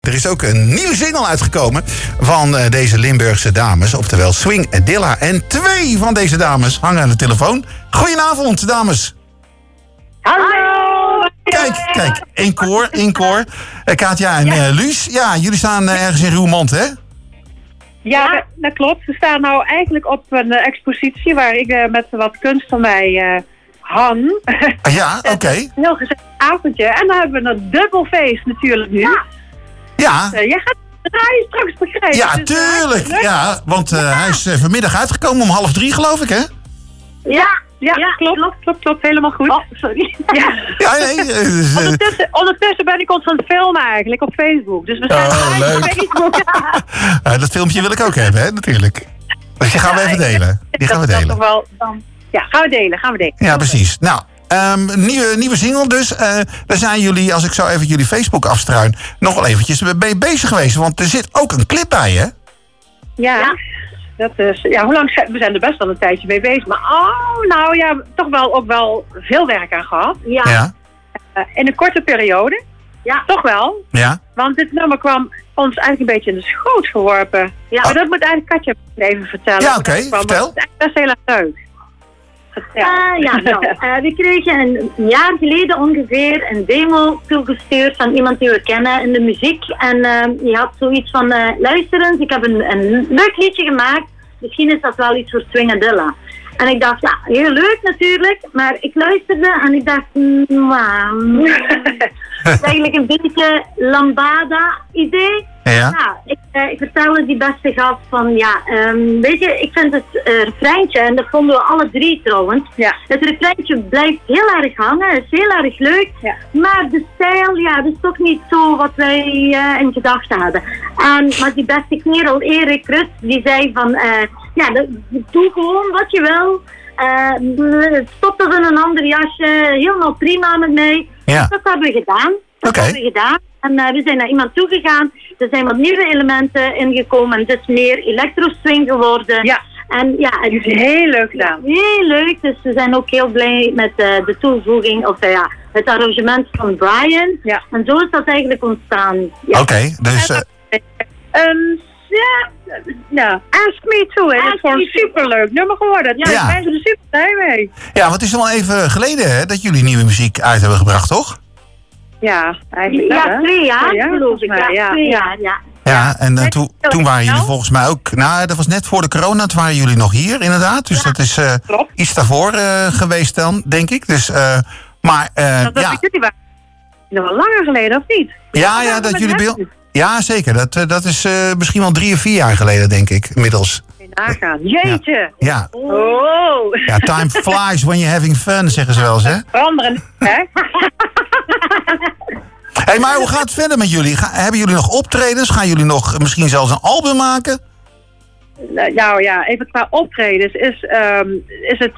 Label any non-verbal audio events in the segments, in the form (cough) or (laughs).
Er is ook een nieuwe single uitgekomen van eh, deze Limburgse dames. Oftewel Swing Dilla. En twee van deze dames hangen aan de telefoon. Goedenavond, dames. Hallo! Kijk, kijk. één koor, één koor. Eh, Katja en eh Luus. Ja, jullie staan ergens in Roermond, hè? Ja, dat, klopt. We staan nou eigenlijk op een expositie waar ik eh, met wat kunst van mij eh, hang. Ah, ja, (laughs) oké. Een heel gezellig avondje. En dan hebben we een dubbel feest natuurlijk nu. Ja, Eh, jij gaat draaien straks begrijpen. ja, Dus, eh, tuurlijk. leuk. Ja, want eh, hij is vanmiddag uitgekomen om half drie, geloof ik, hè? Ja, ja, Ja, klopt, klopt, klopt, klopt, helemaal goed. Oh, sorry. (laughs) Ja. Ja, nee. Ondertussen, ondertussen ben ik ons aan het filmen eigenlijk op Facebook. Dus we zijn Oh, live op leuk. Facebook. (laughs) dat filmpje wil ik ook hebben, hè, natuurlijk. Dus die gaan we even delen. Die gaan we delen. toch wel dan... Ja, gaan we delen, gaan we delen. Ja, precies. Nou, ehm, nieuwe, nieuwe single dus. Eh, daar zijn jullie, als ik zo even jullie Facebook afstruin, nog wel eventjes mee bezig geweest. Want er zit ook een clip bij, hè? Ja. Ja. Dat is, ja, hoe lang zijn we zijn er best wel een tijdje mee bezig. Maar oh, nou ja, toch wel ook wel veel werk aan gehad. Ja. Ja. Eh, in een korte periode. Ja. Toch wel. Ja. Want dit nummer kwam ons eigenlijk een beetje in de schoot geworpen. Ja. Maar dat moet eigenlijk Katja even vertellen. Ja, oké, dat kwam. vertel. Het is eigenlijk best heel erg leuk. Vertel. Eh, ja, nou, (laughs) eh, we kregen een jaar geleden ongeveer een demo toegestuurd van iemand die we kennen in de muziek. En eh, die had zoiets van, eh luister eens, ik heb een, een leuk liedje gemaakt. Misschien is dat wel iets voor Swingadilla. En ik dacht, ja, heel leuk natuurlijk. Maar ik luisterde en ik dacht, mm, wauw. (laughs) Het is eigenlijk een beetje lambada-idee. Ja. Ja, ik, eh, ik vertelde die beste gast van, ja, ehm, weet je, ik vind het eh, refreintje, en dat vonden we alle drie trouwens, Ja. het refreintje blijft heel erg hangen, is heel erg leuk, Ja. maar de stijl, ja, dat is toch niet zo wat wij eh, in gedachten hadden. En, maar die beste kerel, Erik Rust, die zei van, eh, ja, doe gewoon wat je wil, stop dat in een ander jasje, helemaal prima met mij. Ja. Dat hebben we gedaan. Dat Oké. hebben we gedaan. En eh, we zijn naar iemand toegegaan. Er zijn wat nieuwe elementen ingekomen. Het is meer electro-swing geworden. Ja. En ja, het is heel leuk gedaan. heel leuk. Dus we zijn ook heel blij met eh, de toevoeging, of eh, ja, het arrangement van Brian. Ja. En zo is dat eigenlijk ontstaan. Ja. Oké, dus... eh, Ehm, ja, nou, Ask Me Too. hè. Dat is gewoon superleuk nummer geworden. Ja, Ja. daar zijn ze er super blij mee. ja, want het is al even geleden hè, dat jullie nieuwe muziek uit hebben gebracht, toch? Ja, eigenlijk Ja, twee jaar geloof volgens ik. Ja, ja. twee Ja. jaar, ja. Ja, en eh, toen, toen waren jullie volgens mij ook... Nou, dat was net voor de corona, toen waren jullie nog hier, inderdaad. Dus dat is eh, iets daarvoor eh, geweest dan, denk ik. Dus, eh, maar eh, Dat, dat ja, jullie waren nog wel langer geleden, of niet? ja, ja, dat jullie... Ja, zeker. Dat, dat is eh, misschien wel drie of vier jaar geleden, denk ik, inmiddels. Nagaan. Jeetje. Ja, Oh. ja time (laughs) flies when you're having fun, zeggen ze wel eens, hè? Veranderen, hè? hey, maar hoe gaat het verder met jullie? Ga- hebben jullie nog optredens? Gaan jullie nog misschien zelfs een album maken? Nou ja, even qua optredens is, ehm, is het...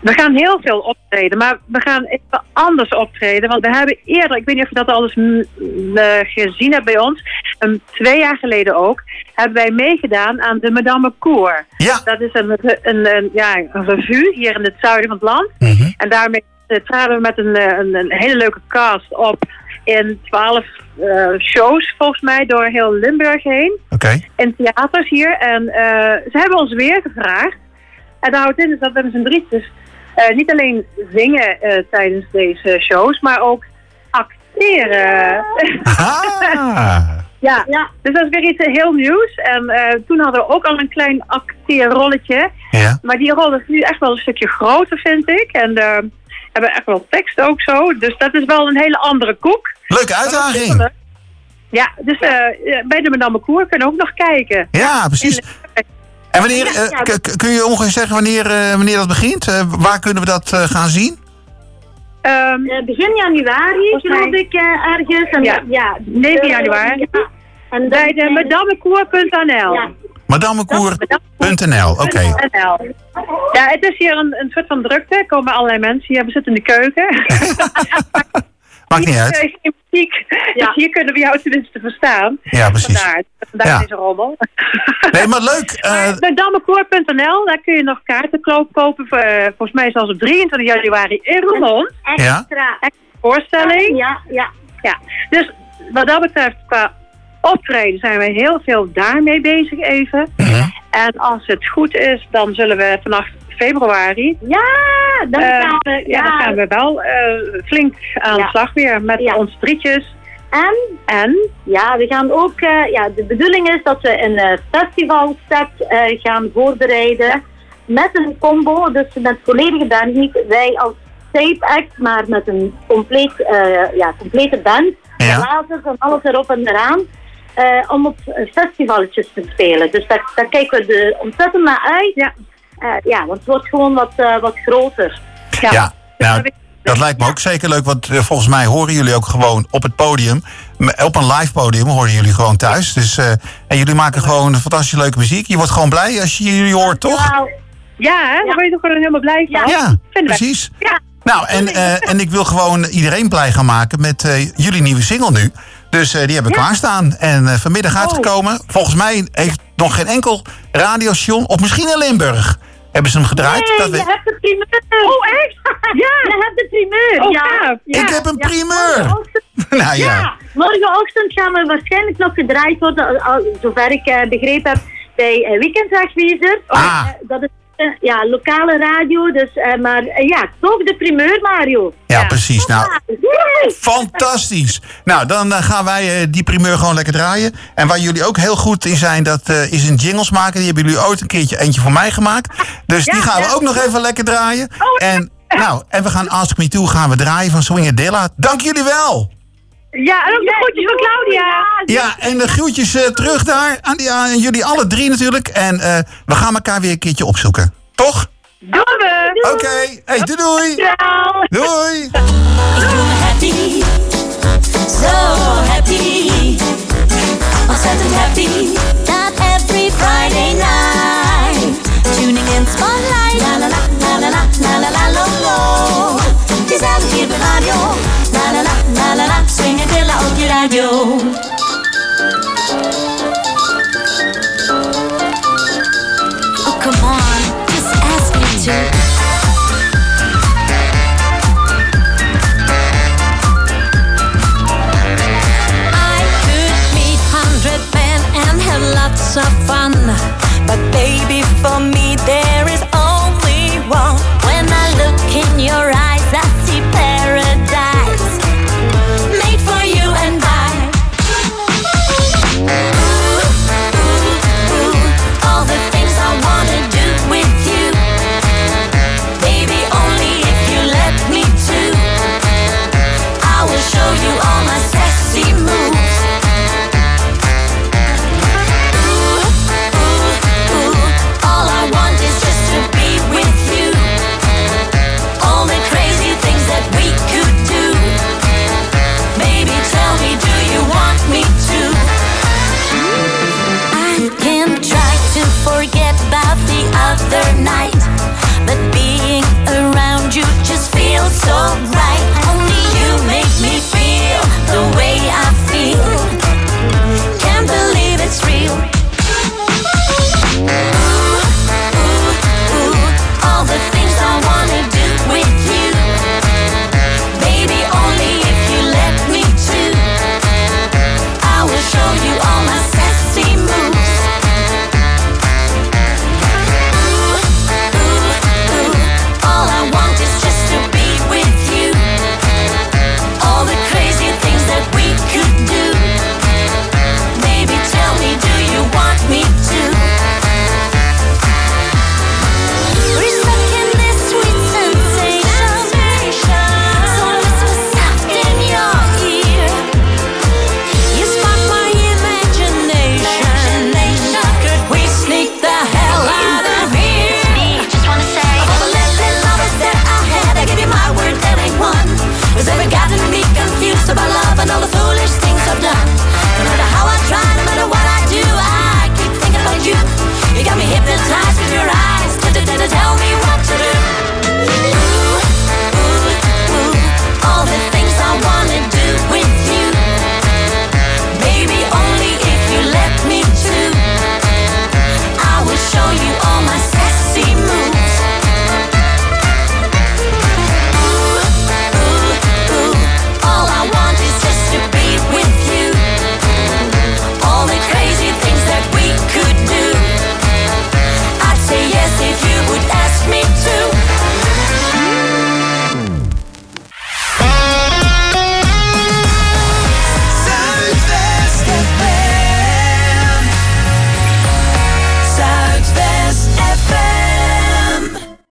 We gaan heel veel optreden, maar we gaan even anders optreden. Want we hebben eerder, ik weet niet of je dat alles mm, eh, gezien hebt bij ons... Um, twee jaar geleden ook, hebben wij meegedaan aan de Madame Cour. Ja. Dat is een, een, een, ja, een revue hier in het zuiden van het land. Mhm. En daarmee eh, traden we met een, eh, een, een hele leuke cast op in twaalf eh, shows volgens mij door heel Limburg heen. Oké. In theaters hier. En eh, ze hebben ons weer gevraagd. En daar houdt in dat we met z'n drietjes eh, niet alleen zingen tijdens deze shows, maar ook acteren. Ah. (laughs) ja. Ja. dus dat is weer iets heel nieuws. En toen hadden we ook al een klein acteerrolletje. Ja. Maar die rol is nu echt wel een stukje groter, vind ik. En hebben echt wel tekst ook zo. Dus dat is wel een hele andere koek. Leuke uitdaging. Ja, dus eh, bij de Madame Cour kunnen we ook nog kijken. Ja, precies. En wanneer, eh, k- k- kun je ongeveer zeggen wanneer, eh, wanneer dat begint? Eh, waar kunnen we dat eh, gaan zien? Ehm, Eh, begin januari, geloof ik, eh, ergens. En, Ja. ja 9 eh, januari. ja. En bij de madamecour.nl. Ja. Madamecour.nl, oké. Ja, het is hier een, een soort van drukte. Er komen allerlei mensen hier. We zitten in de keuken. (laughs) Maakt niet uit. Geen muziek. Ja. Dus hier kunnen we jou tenminste verstaan. Ja, precies. Vandaar, vandaar Ja. deze rommel. (laughs) Nee, maar leuk. (laughs) eh, Madamecour.nl, daar kun je nog kaarten kopen. Voor, eh, volgens mij zelfs op 23 januari in Roermond. Ja. Extra. Voorstelling. Ja, ja. Ja. Dus wat dat betreft, qua optreden zijn we heel veel daarmee bezig even. Mhm. En als het goed is, dan zullen we vanaf februari... Ja, dan eh, gaan we. ja, dan gaan we wel eh, flink aan de Ja. slag weer met Ja. ons drietjes. En En ja, we gaan ook. eh, ja, de bedoeling is dat we een eh, festivalset eh, gaan voorbereiden. Met een combo, dus met volledige band. Niet wij als tape act, maar met een compleet, eh, ja, complete band. Ja. Blazers en alles erop en eraan. Eh, om op festivalletjes te spelen. Dus daar, daar kijken we er ontzettend naar uit. Ja. Eh, ja, want het wordt gewoon wat, eh, wat groter. Ja, nou, we- dat lijkt me ook zeker leuk. Want volgens mij horen jullie ook gewoon op het podium. Op een live podium horen jullie gewoon thuis. Dus, eh, en jullie maken gewoon fantastisch leuke muziek. Je wordt gewoon blij als je jullie hoort, toch? Nou, ja, hè, daar ben je toch gewoon helemaal blij van. Ja, precies. Ja. Nou, en, eh, en ik wil gewoon iedereen blij gaan maken met eh, jullie nieuwe single nu. Dus eh, die hebben we klaarstaan. En eh, vanmiddag uitgekomen. Volgens mij heeft nog geen enkel radiostation, of misschien in Limburg, hebben ze hem gedraaid. Nee, Dat je we- hebt de primeur. Oh, echt? Ja. Je hebt de primeur. Oh, ja. ja. Ik heb een Ja, primeur. morgenochtend- (laughs) nou ja. Ja, morgenochtend gaan we waarschijnlijk nog gedraaid worden, al- al- zover ik eh, begrepen heb, bij Weekendwegwezer. Ah. Dat is ja, lokale radio, dus, eh, maar eh, ja, toch de primeur, Mario. Ja, Ja. precies. Nou! Fantastisch. Nou, dan eh, gaan wij eh, die primeur gewoon lekker draaien. En waar jullie ook heel goed in zijn, dat eh, is een jingles maken. Die hebben jullie ooit een keertje eentje voor mij gemaakt. Dus die gaan we ook nog even lekker draaien. En, nou, en we gaan Ask Me Too gaan we draaien van Swingerdilla. Dank jullie wel. Ja, en ook de groetjes van Claudia. Ja, en de groetjes eh, terug daar aan, die, aan jullie alle drie natuurlijk. En eh, we gaan elkaar weer een keertje opzoeken. Toch? Doen we. Oké. Hey, doei doei. Ciao. Doei. Ik voel me happy, so happy. Ontzettend happy. That every Friday night. Tuning in spotlight. show you all my